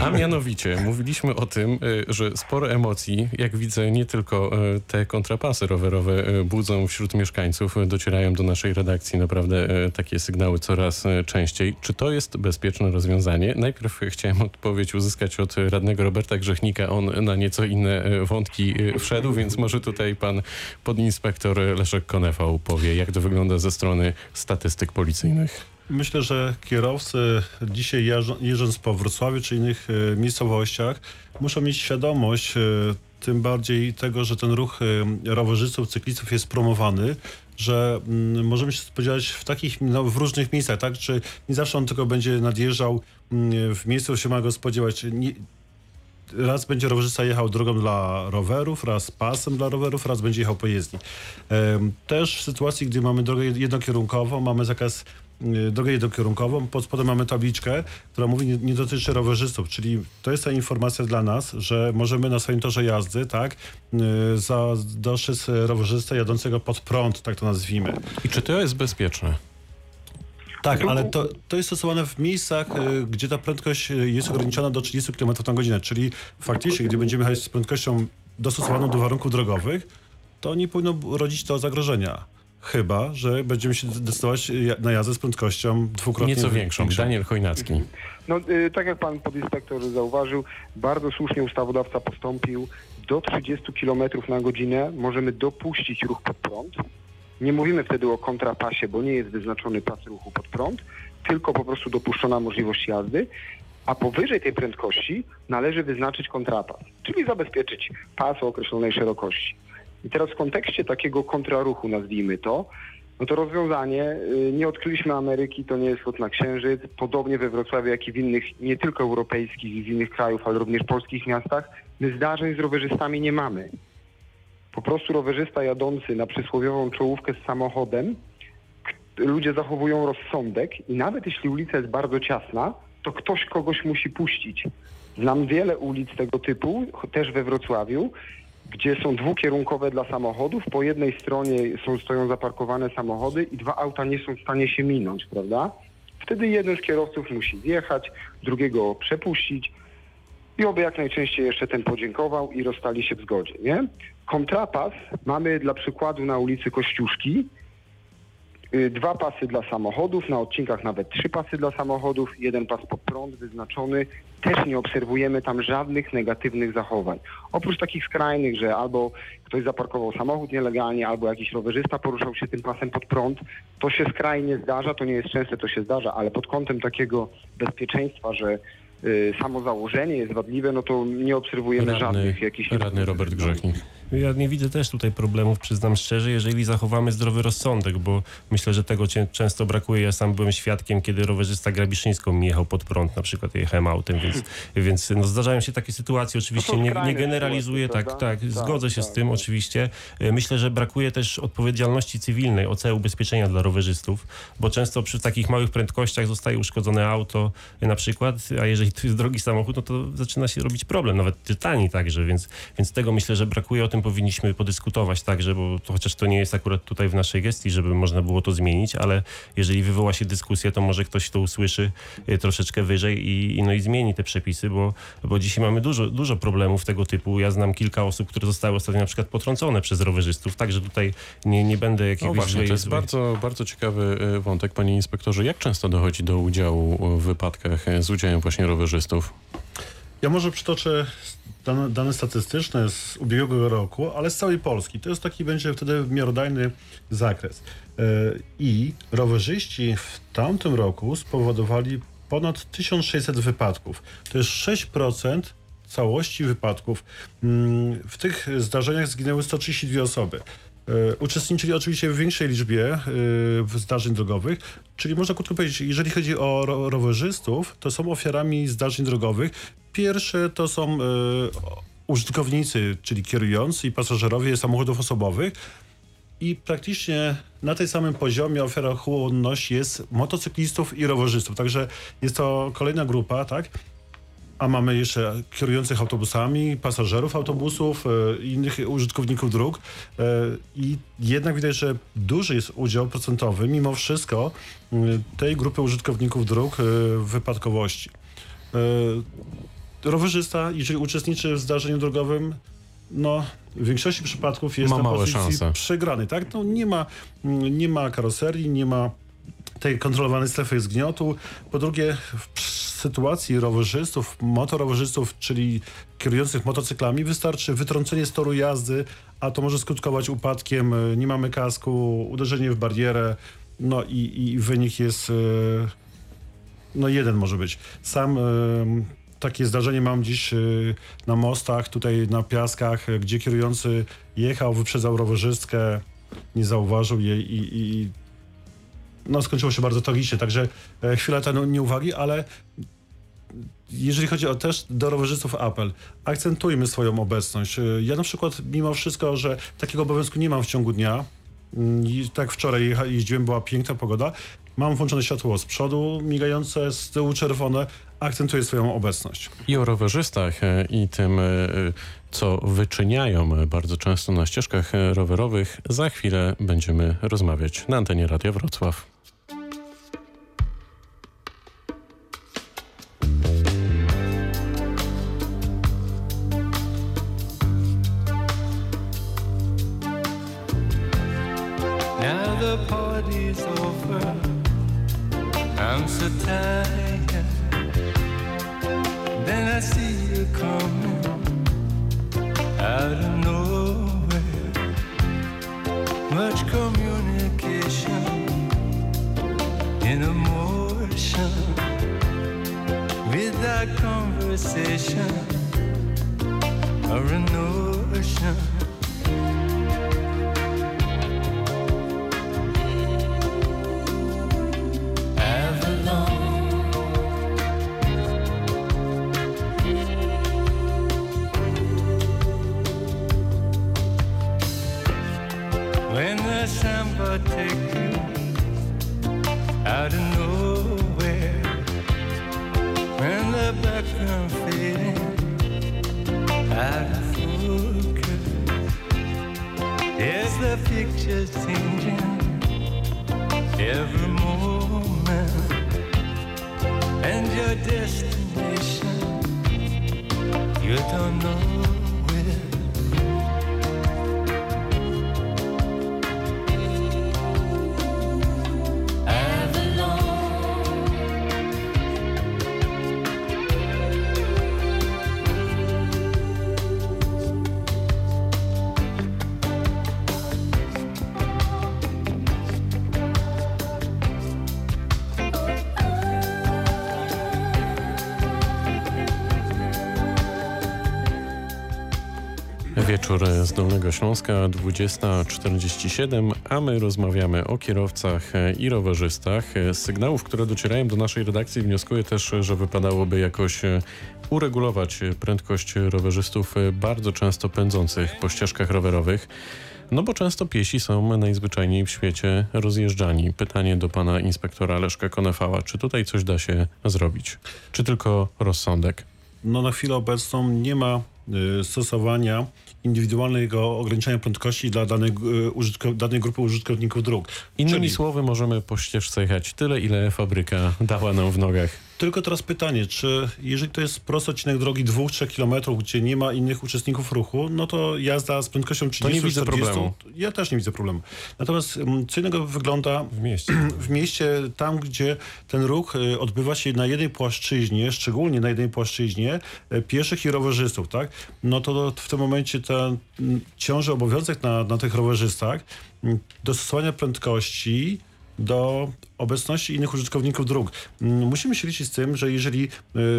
a mianowicie mówiliśmy o tym, y, że sporo emocji, jak widzę, nie tylko y, te kontrapasy rowerowe y, budzą wśród mieszkańców, y, docierają do naszej redakcji naprawdę y, takie sygnały coraz y, częściej. Czy to to jest bezpieczne rozwiązanie. Najpierw chciałem odpowiedź uzyskać od radnego Roberta Grzechnika. On na nieco inne e, wątki e, wszedł, więc może tutaj pan podinspektor Leszek Konefał powie, jak to wygląda ze strony statystyk policyjnych. Myślę, że kierowcy dzisiaj jeżdżą- jeżdżąc po Wrocławiu czy innych e, miejscowościach muszą mieć świadomość tym bardziej tego, że ten ruch rowerzystów, cyklistów jest promowany, że mm, możemy się spodziewać w takich, no, w różnych miejscach, tak? Czy nie zawsze on tylko będzie nadjeżdżał mm, w miejscu, się ma go spodziewać. Nie, raz będzie rowerzysta jechał drogą dla rowerów, raz pasem dla rowerów, raz będzie jechał po jezdni. Też w sytuacji, gdy mamy drogę jednokierunkową, mamy zakaz drogę jednokierunkową, pod spodem mamy tabliczkę, która mówi nie, nie dotyczy rowerzystów, czyli to jest ta informacja dla nas, że możemy na swoim torze jazdy, tak, y, za, dostrzec rowerzystę jadącego pod prąd, tak to nazwijmy. I czy to jest bezpieczne? Tak, ale to, to jest stosowane w miejscach, y, gdzie ta prędkość y, jest ograniczona do 30 km na godzinę, czyli faktycznie, gdy będziemy jechać z prędkością dostosowaną do warunków drogowych, to nie powinno rodzić to zagrożenia. Chyba, że będziemy się decydować y, na jazdę z prędkością dwukrotnie Nieco większą. Daniel Chojnacki. No, y, tak jak pan podinspektor zauważył, bardzo słusznie ustawodawca postąpił. Do 30 km na godzinę możemy dopuścić ruch pod prąd. Nie mówimy wtedy o kontrapasie, bo nie jest wyznaczony pas ruchu pod prąd, tylko po prostu dopuszczona możliwość jazdy. A powyżej tej prędkości należy wyznaczyć kontrapas, czyli zabezpieczyć pas o określonej szerokości. I teraz w kontekście takiego kontraruchu, nazwijmy to, no to rozwiązanie, y, nie odkryliśmy Ameryki, to nie jest lot na księżyc. Podobnie we Wrocławiu, jak i w innych, nie tylko europejskich i z innych krajów, ale również polskich miastach, my zdarzeń z rowerzystami nie mamy. Po prostu rowerzysta jadący na przysłowiową czołówkę z samochodem, ludzie zachowują rozsądek i nawet jeśli ulica jest bardzo ciasna, to ktoś kogoś musi puścić. Znam wiele ulic tego typu, też we Wrocławiu, gdzie są dwukierunkowe dla samochodów. Po jednej stronie są, stoją zaparkowane samochody i dwa auta nie są w stanie się minąć, prawda? Wtedy jeden z kierowców musi zjechać, drugiego przepuścić i oby jak najczęściej jeszcze ten podziękował i rozstali się w zgodzie, nie? Kontrapas mamy dla przykładu na ulicy Kościuszki, Dwa pasy dla samochodów, na odcinkach nawet trzy pasy dla samochodów, jeden pas pod prąd wyznaczony. Też nie obserwujemy tam żadnych negatywnych zachowań. Oprócz takich skrajnych, że albo ktoś zaparkował samochód nielegalnie, albo jakiś rowerzysta poruszał się tym pasem pod prąd, to się skrajnie zdarza, to nie jest częste, to się zdarza, ale pod kątem takiego bezpieczeństwa, że y, samo założenie jest wadliwe, no to nie obserwujemy Radny, żadnych jakichś... radny Robert Grzechnik. Ja nie widzę też tutaj problemów, przyznam szczerze, jeżeli zachowamy zdrowy rozsądek, bo myślę, że tego często brakuje. Ja sam byłem świadkiem, kiedy rowerzysta Grabiszyńską mi jechał pod prąd, na przykład jechałem autem, więc, więc no, zdarzają się takie sytuacje. Oczywiście są nie, nie generalizuję, tak, tak, Tak, zgodzę się z tak, tym oczywiście. E, Myślę, że brakuje też odpowiedzialności cywilnej, OC ubezpieczenia dla rowerzystów, bo często przy takich małych prędkościach zostaje uszkodzone auto e, na przykład, a jeżeli to jest drogi samochód, no to zaczyna się robić problem, nawet tytani także, więc, więc tego myślę, że brakuje, o tym powinniśmy podyskutować także, bo to, chociaż to nie jest akurat tutaj w naszej gestii, żeby można było to zmienić, ale jeżeli wywoła się dyskusja, to może ktoś to usłyszy e, troszeczkę wyżej i, i, no i zmieni te przepisy, bo, bo dzisiaj mamy dużo, dużo problemów tego typu. Ja znam kilka osób, które zostały ostatnio na przykład potrącone przez rowerzystów, także tutaj nie, nie będę jakiegoś No właśnie, złej- to jest złej- bardzo, bardzo ciekawy e, wątek, panie inspektorze. Jak często dochodzi do udziału w wypadkach z udziałem właśnie rowerzystów? Ja może przytoczę dane, dane statystyczne z ubiegłego roku, ale z całej Polski. To jest taki będzie wtedy miarodajny zakres. E, I rowerzyści w tamtym roku spowodowali ponad 1600 wypadków. To jest 6% całości wypadków. Mm, W tych zdarzeniach zginęły 132 osoby. E, Uczestniczyli oczywiście w większej liczbie e, zdarzeń drogowych, czyli można krótko powiedzieć, jeżeli chodzi o ro rowerzystów, to są ofiarami zdarzeń drogowych. Pierwsze to są e, użytkownicy, czyli kierujący i pasażerowie samochodów osobowych. I praktycznie na tej samym poziomie ofiarochłonność jest motocyklistów i rowerzystów. Także jest to kolejna grupa, tak? A mamy jeszcze kierujących autobusami, pasażerów autobusów, e, innych użytkowników dróg. E, I jednak widać, że duży jest udział procentowy, mimo wszystko, tej grupy użytkowników dróg w wypadkowości. E, Rowerzysta, jeżeli uczestniczy w zdarzeniu drogowym, no, w większości przypadków jest Ma na małe pozycji szanse. przegrany, tak? No, nie, ma, mm, nie ma karoserii, nie ma tej kontrolowanej strefy zgniotu. Po drugie, w sytuacji rowerzystów, motorowerzystów, czyli kierujących motocyklami, wystarczy wytrącenie z toru jazdy, a to może skutkować upadkiem, y, nie mamy kasku, uderzenie w barierę, no i, i wynik jest y, no jeden może być. Sam takie zdarzenie mam dziś y, na mostach, tutaj na piaskach, gdzie kierujący jechał, wyprzedzał rowerzystkę, nie zauważył jej i, i no, skończyło się bardzo tragicznie. Także e, chwila ta nieuwagi, ale jeżeli chodzi o też do rowerzystów apel, akcentujmy swoją obecność. Y, Ja na przykład mimo wszystko, że takiego obowiązku nie mam w ciągu dnia, mm, tak wczoraj jeździłem, była piękna pogoda, mam włączone światło z przodu, migające, z tyłu czerwone, akcentuję swoją obecność. I o rowerzystach e, i tym, e, co wyczyniają bardzo często na ścieżkach rowerowych, za chwilę będziemy rozmawiać na antenie Radia Wrocław. Now the party's over. I'm so tired. recession or an ocean. everything Wieczór z Dolnego Śląska, 20.47, a my rozmawiamy o kierowcach i rowerzystach. Z sygnałów, które docierają do naszej redakcji wnioskuję też, że wypadałoby jakoś uregulować prędkość rowerzystów bardzo często pędzących po ścieżkach rowerowych. No bo często piesi są najzwyczajniej w świecie rozjeżdżani. Pytanie do pana inspektora Leszka Konefała. Czy tutaj coś da się zrobić? Czy tylko rozsądek? No na chwilę obecną nie ma y, stosowania indywidualnego ograniczenia prędkości dla danej, y, użytko- danej grupy użytkowników dróg. Innymi Czyli- słowy, możemy po ścieżce jechać tyle, ile fabryka dała nam w nogach. Tylko teraz pytanie, czy jeżeli to jest prosty odcinek drogi 2-3 km, gdzie nie ma innych uczestników ruchu, no to jazda z prędkością 30 nie widzę 40, problemu. Ja też nie widzę problemu. Natomiast mm, co innego wygląda W mieście. w mieście, tam gdzie ten ruch y, odbywa się na jednej płaszczyźnie, szczególnie na jednej płaszczyźnie y, pieszych i rowerzystów, tak? No to w tym momencie ten mm, ciąży obowiązek na, na tych rowerzystach mm, dostosowania prędkości do obecności innych użytkowników dróg. Mm, Musimy się liczyć z tym, że jeżeli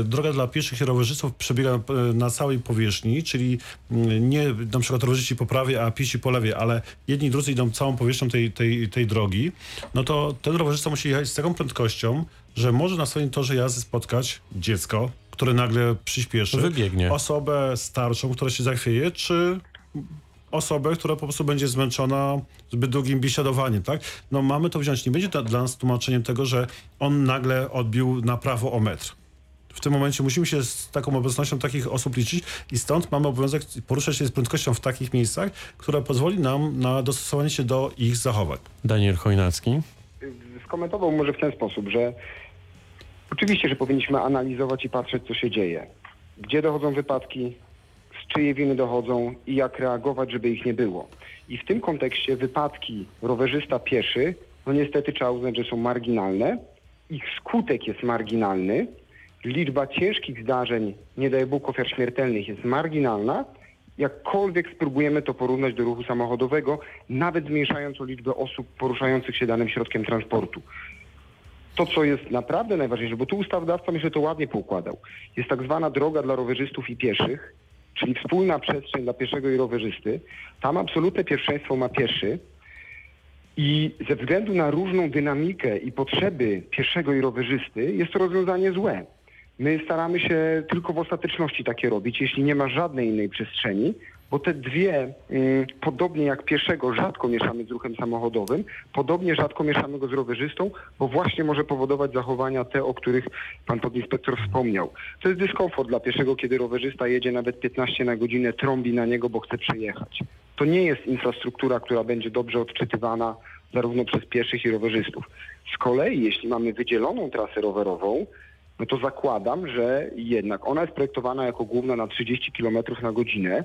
y, droga dla pieszych i rowerzystów przebiega y, na całej powierzchni, czyli mm, nie na przykład rowerzyści po prawej, a piesi po lewej, ale jedni i drudzy idą całą powierzchnią tej, tej, tej drogi, no to ten rowerzysta musi jechać z taką prędkością, że może na swoim torze jazdy spotkać dziecko, które nagle przyspieszy, Wybiegnie. osobę starszą, która się zachwieje, czy osobę, która po prostu będzie zmęczona zbyt długim biesiadowaniem, tak? No mamy to wziąć. Nie będzie to dla nas tłumaczeniem tego, że on nagle odbił na prawo o metr. W tym momencie musimy się z taką obecnością takich osób liczyć i stąd mamy obowiązek poruszać się z prędkością w takich miejscach, która pozwoli nam na dostosowanie się do ich zachowań. Daniel Chojnacki. skomentował może w ten sposób, że oczywiście, że powinniśmy analizować i patrzeć, co się dzieje. Gdzie dochodzą wypadki, z czyjej winy dochodzą i jak reagować, żeby ich nie było. I w tym kontekście wypadki rowerzysta pieszy no niestety trzeba uznać, że są marginalne. Ich skutek jest marginalny. Liczba ciężkich zdarzeń, nie daj Bóg ofiar śmiertelnych jest marginalna. Jakkolwiek spróbujemy to porównać do ruchu samochodowego, nawet zmniejszając o liczbę osób poruszających się danym środkiem transportu. To, co jest naprawdę najważniejsze, bo tu ustawodawca myślę to ładnie poukładał, jest tak zwana droga dla rowerzystów i pieszych, czyli wspólna przestrzeń dla pieszego i rowerzysty. Tam absolutne pierwszeństwo ma pieszy i ze względu na różną dynamikę i potrzeby pieszego i rowerzysty jest to rozwiązanie złe. My staramy się tylko w ostateczności takie robić, jeśli nie ma żadnej innej przestrzeni, bo te dwie, mm, podobnie jak pieszego, rzadko mieszamy z ruchem samochodowym, podobnie rzadko mieszamy go z rowerzystą, bo właśnie może powodować zachowania te, o których pan podinspektor wspomniał. To jest dyskomfort dla pieszego, kiedy rowerzysta jedzie nawet 15 na godzinę, trąbi na niego, bo chce przejechać. To nie jest infrastruktura, która będzie dobrze odczytywana zarówno przez pieszych i rowerzystów. Z kolei, jeśli mamy wydzieloną trasę rowerową, no to zakładam, że jednak ona jest projektowana jako główna na 30 km na godzinę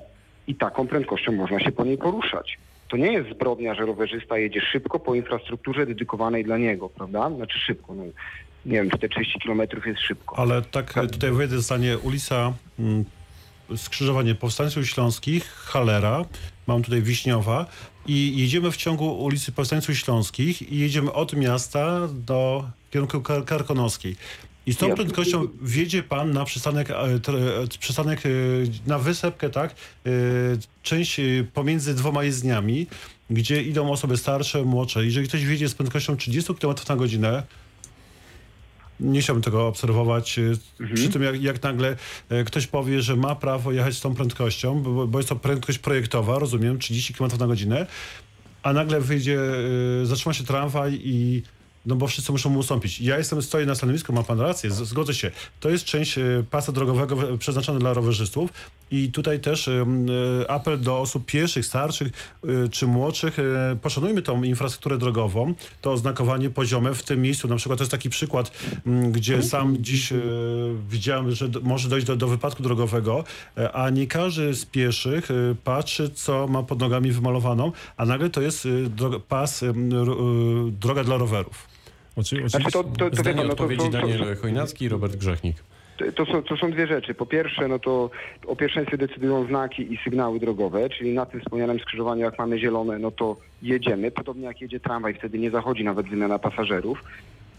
i taką prędkością można się po niej poruszać. To nie jest zbrodnia, że rowerzysta jedzie szybko po infrastrukturze dedykowanej dla niego, prawda? Znaczy szybko, no, nie wiem, czy te 30 km jest szybko. Ale tak e, tutaj wejdę zdanie ulica mm, skrzyżowanie Powstańców Śląskich, Halera, mam tutaj Wiśniowa i jedziemy w ciągu ulicy Powstańców Śląskich i jedziemy od miasta do kierunku Kar Karkonoskiej. I z tą prędkością wjedzie pan na przystanek, e, e, przystanek e, na wysepkę, tak? Część pomiędzy dwoma jezdniami, gdzie idą osoby starsze, młodsze. Jeżeli ktoś wjedzie z prędkością 30 km na godzinę, nie chciałbym tego obserwować. e, Przy tym, jak, jak nagle ktoś powie, że ma prawo jechać z tą prędkością, bo, bo jest to prędkość projektowa, rozumiem, 30 km na godzinę, a nagle wyjdzie, zatrzyma się tramwaj i no bo wszyscy muszą mu ustąpić. Ja jestem, stoję na stanowisku, ma pan rację, zgodzę się. To jest część e, pasa drogowego przeznaczona dla rowerzystów i tutaj też e, apel do osób pieszych, starszych e, czy młodszych. Poszanujmy tą infrastrukturę drogową, to oznakowanie poziome w tym miejscu. Na przykład to jest taki przykład, gdzie sam dziś widziałem, że może dojść do, do wypadku drogowego, a nie każdy z pieszych patrzy, co ma pod nogami wymalowaną, a nagle to jest droga, pas, droga dla rowerów. Znaczy oczywiście. to, to, to, Zdanie pan, no to, to, to, Daniel Chojnacki i Robert Grzechnik. To są, to są dwie rzeczy. Po pierwsze, no to o pierwszeństwie decydują znaki i sygnały drogowe, czyli na tym wspomnianym skrzyżowaniu, jak mamy zielone, no to jedziemy. Podobnie jak jedzie tramwaj, wtedy nie zachodzi nawet wymiana pasażerów.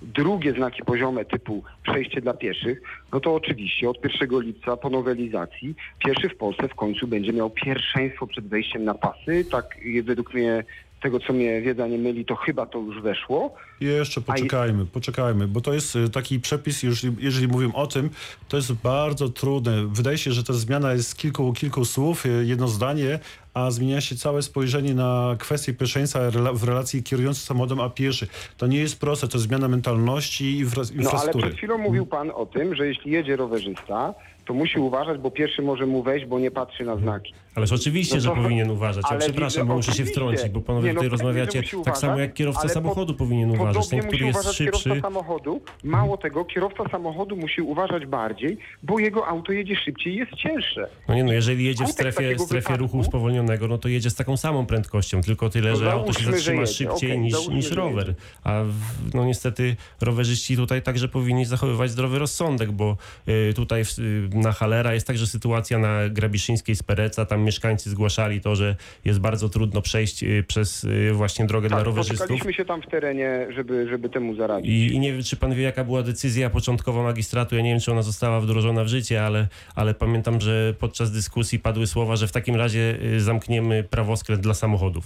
Drugie znaki poziome typu przejście dla pieszych, no to oczywiście od 1 lipca po nowelizacji pieszy w Polsce w końcu będzie miał pierwszeństwo przed wejściem na pasy. Tak według mnie, tego co mnie wiedza nie myli, to chyba to już weszło. Jeszcze poczekajmy, poczekajmy, bo to jest y, taki przepis, jeżeli, jeżeli mówimy o tym, to jest bardzo trudne. Wydaje się, że ta zmiana jest z kilku, kilku słów, y, jedno zdanie, a zmienia się całe spojrzenie na kwestię pierwszeństwa w relacji kierujący samochodem a pieszy. To nie jest proste, to jest zmiana mentalności i infra, No ale infrastruktury. przed chwilą mówił pan o tym, że jeśli jedzie rowerzysta, to musi uważać, bo pierwszy może mu wejść, bo nie patrzy na znaki. Ależ oczywiście, No że to- powinien uważać. Ja przepraszam, widzę- bo muszę się wtrącić, bo panowie Nie, no tutaj że rozmawiacie tak uważać, samo jak kierowca samochodu po- powinien uważać. Ten, który jest szybszy. kierowca samochodu. Mało tego, kierowca samochodu musi uważać bardziej, bo jego auto jedzie szybciej i jest cięższe. No nie no, jeżeli jedzie w strefie, strefie ruchu spowolnionego, no to jedzie z taką samą prędkością, tylko tyle, No że auto się że zatrzyma szybciej Okej, niż, niż że rower. A w, no niestety rowerzyści tutaj także powinni zachowywać zdrowy rozsądek, bo y, tutaj w, y, na Halera jest także sytuacja na Grabiszyńskiej z Pereca, tam mieszkańcy zgłaszali to, że jest bardzo trudno przejść y, przez y, właśnie drogę dla Tak, rowerzystów. spotykaliśmy się tam w terenie, żeby, żeby temu zaradzić. I, I nie wiem, czy pan wie, jaka była decyzja początkowa magistratu. Ja nie wiem, czy ona została wdrożona w życie, ale, ale pamiętam, że podczas dyskusji padły słowa, że w takim razie y, zamkniemy prawoskręt dla samochodów.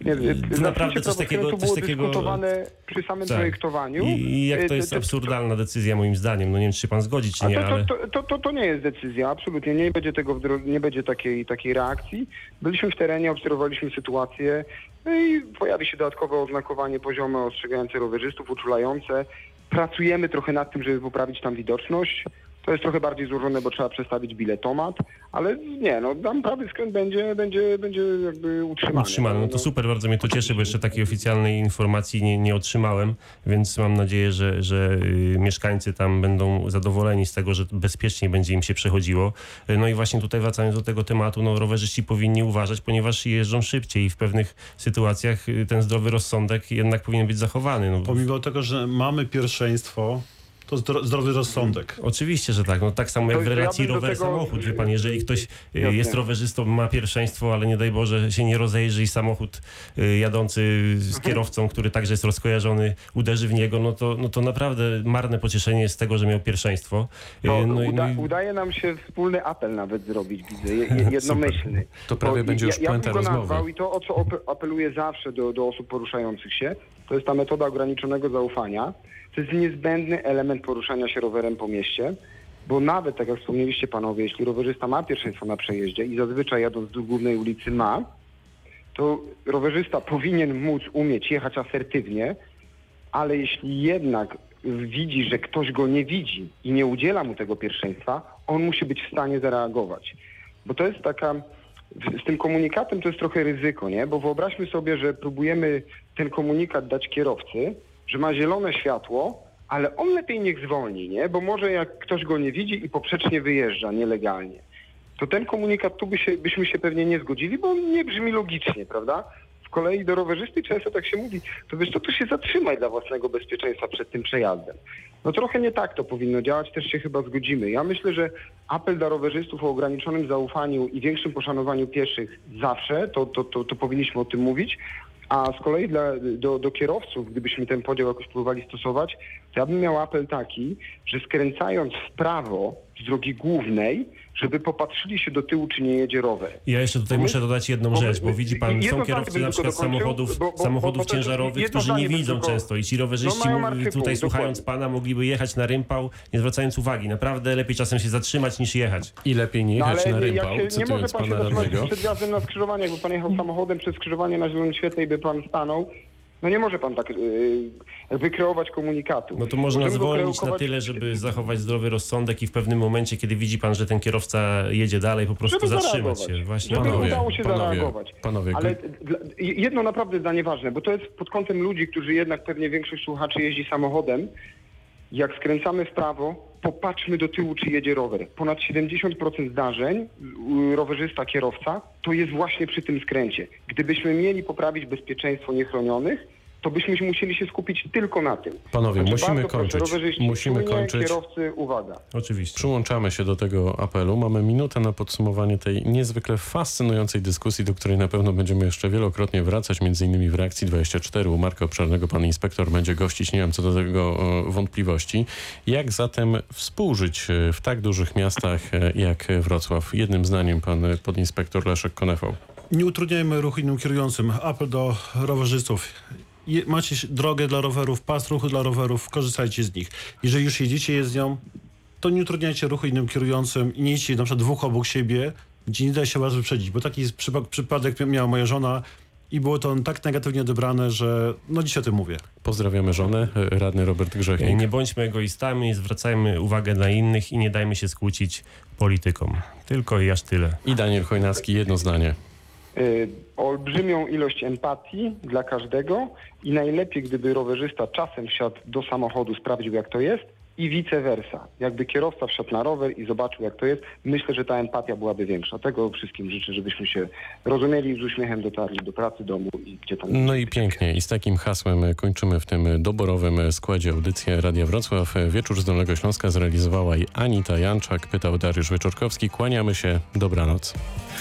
Nie, y, y, Naprawdę coś takiego, to było takiego. dyskutowane przy samym Tak. projektowaniu. I, I jak to jest absurdalna decyzja, moim zdaniem. No nie wiem, czy się pan zgodzi, czy nie, ale. to, to, to, to nie jest decyzja, absolutnie nie będzie tego, nie będzie takiej, takiej reakcji. Byliśmy w terenie, obserwowaliśmy sytuację no i pojawi się dodatkowe oznakowanie poziome ostrzegające rowerzystów, uczulające. Pracujemy trochę nad tym, żeby poprawić tam widoczność. To jest trochę bardziej złożone, bo trzeba przestawić biletomat, ale nie, no tam prawy skręt będzie, będzie, będzie jakby utrzymany. Utrzymane. No to super, bardzo mnie to cieszy, bo jeszcze takiej oficjalnej informacji nie, nie otrzymałem, więc mam nadzieję, że, że y, mieszkańcy tam będą zadowoleni z tego, że bezpiecznie będzie im się przechodziło. Y, No i właśnie tutaj wracając do tego tematu, no rowerzyści powinni uważać, ponieważ jeżdżą szybciej i w pewnych sytuacjach y, ten zdrowy rozsądek jednak powinien być zachowany. No, Pomimo tego, że mamy pierwszeństwo, to zdro, zdrowy rozsądek. Oczywiście, że tak. No tak samo jak To w ja relacji bym do tego- rower-samochód. Wie pan, jeżeli ktoś y, Jasne. jest rowerzystą, ma pierwszeństwo, ale nie daj Boże się nie rozejrzy i samochód y, jadący z kierowcą, który także jest rozkojarzony, uderzy w niego, no to, no to naprawdę marne pocieszenie jest z tego, że miał pierwszeństwo. Y, To no i- uda, no i- udaje nam się wspólny apel nawet zrobić, widzę, je, je, jednomyślny. To prawie Bo będzie już ja, ja puenta go rozmowy. i to, o co apeluję zawsze do, do osób poruszających się, to jest ta metoda ograniczonego zaufania. To jest niezbędny element poruszania się rowerem po mieście, bo nawet, tak jak wspomnieliście panowie, jeśli rowerzysta ma pierwszeństwo na przejeździe i zazwyczaj jadąc do głównej ulicy ma, to rowerzysta powinien móc umieć jechać asertywnie, ale jeśli jednak widzi, że ktoś go nie widzi i nie udziela mu tego pierwszeństwa, on musi być w stanie zareagować. Bo to jest taka, z tym komunikatem to jest trochę ryzyko, nie? Bo wyobraźmy sobie, że próbujemy ten komunikat dać kierowcy, że ma zielone światło, ale on lepiej niech zwolni, nie? Bo może jak ktoś go nie widzi i poprzecznie wyjeżdża nielegalnie, to ten komunikat tu by się, byśmy się pewnie nie zgodzili, bo on nie brzmi logicznie, prawda? Kolei do rowerzysty często tak się mówi, to wiesz co, tu się zatrzymaj dla własnego bezpieczeństwa przed tym przejazdem. No trochę nie tak to powinno działać, też się chyba zgodzimy. Ja myślę, że apel dla rowerzystów o ograniczonym zaufaniu i większym poszanowaniu pieszych zawsze, to, to, to, to powinniśmy o tym mówić, a z kolei dla, do, do kierowców, gdybyśmy ten podział jakoś próbowali stosować, to ja bym miał apel taki, że skręcając w prawo z drogi głównej, żeby popatrzyli się do tyłu, czy nie jedzie rower. Ja jeszcze tutaj Bo muszę dodać jedną bo rzecz, bo widzi pan, są kierowcy na przykład dokończył, samochodów, bo- bo- samochodów bo ciężarowych, którzy nie widzą tylko- często i ci rowerzyści No martwy tutaj punkt, słuchając dokładnie. pana mogliby jechać na rympał, nie zwracając uwagi. Naprawdę lepiej czasem się zatrzymać niż jechać. I lepiej nie No jechać ale na jak rympał, się, nie może pan się zatrzymać przed na skrzyżowanie, jakby pan jechał samochodem przez skrzyżowanie na zielonym świetle i by pan stanął. No nie może pan tak yy, jakby kreować komunikatu. No to można Możemy zwolnić na tyle, żeby zachować zdrowy rozsądek i w pewnym momencie, kiedy widzi pan, że ten kierowca jedzie dalej, po prostu zatrzymać się. Właśnie. Żeby Panowie, udało się panowie, zareagować. panowie, Ale jedno naprawdę zdanie ważne, bo to jest pod kątem ludzi, którzy jednak pewnie większość słuchaczy jeździ samochodem. Jak skręcamy w prawo, popatrzmy do tyłu, czy jedzie rower. Ponad 70% zdarzeń, rowerzysta, kierowca, to jest właśnie przy tym skręcie. Gdybyśmy mieli poprawić bezpieczeństwo niechronionych, to byśmy musieli się skupić tylko na tym. Panowie, Także musimy proszę, kończyć. rowerzyści, Musimy czujnie, kończyć. Kierowcy, uwaga. Oczywiście. Przyłączamy się do tego apelu. Mamy minutę na podsumowanie tej niezwykle fascynującej dyskusji, do której na pewno będziemy jeszcze wielokrotnie wracać, między innymi w reakcji 24 u Marka Obszarnego. Pan inspektor będzie gościć, nie mam co do tego e, wątpliwości. Jak zatem współżyć e, w tak dużych miastach e, jak Wrocław? Jednym zdaniem pan podinspektor Leszek Konefał. Nie utrudniajmy ruchu innym kierującym. Apel do rowerzystów. Macie drogę dla rowerów, pas ruchu dla rowerów, korzystajcie z nich. Jeżeli już jedziecie jezdnią, to nie utrudniajcie ruchu innym kierującym i nie idźcie na przykład dwóch obok siebie, gdzie nie da się was wyprzedzić, bo taki przypadek miała moja żona i było to tak negatywnie odebrane, że no dziś o tym mówię. Pozdrawiamy żonę, e, radny Robert Grzechnik. Nie bądźmy egoistami, zwracajmy uwagę na innych i nie dajmy się skłócić politykom. Tylko i aż tyle. I Daniel Chojnacki, jedno zdanie. Olbrzymią ilość empatii dla każdego i najlepiej, gdyby rowerzysta czasem wsiadł do samochodu, sprawdził jak to jest i vice versa. Jakby kierowca wsiadł na rower i zobaczył jak to jest, myślę, że ta empatia byłaby większa. Tego wszystkim życzę, żebyśmy się rozumieli i z uśmiechem dotarli do pracy, domu i gdzie tam... No i pięknie. I z takim hasłem e, kończymy w tym doborowym e, składzie audycję Radia Wrocław. E, Wieczór z Dolnego Śląska zrealizowała i Anita Janczak, pytał Dariusz Wieczorkowski. Kłaniamy się. Dobranoc.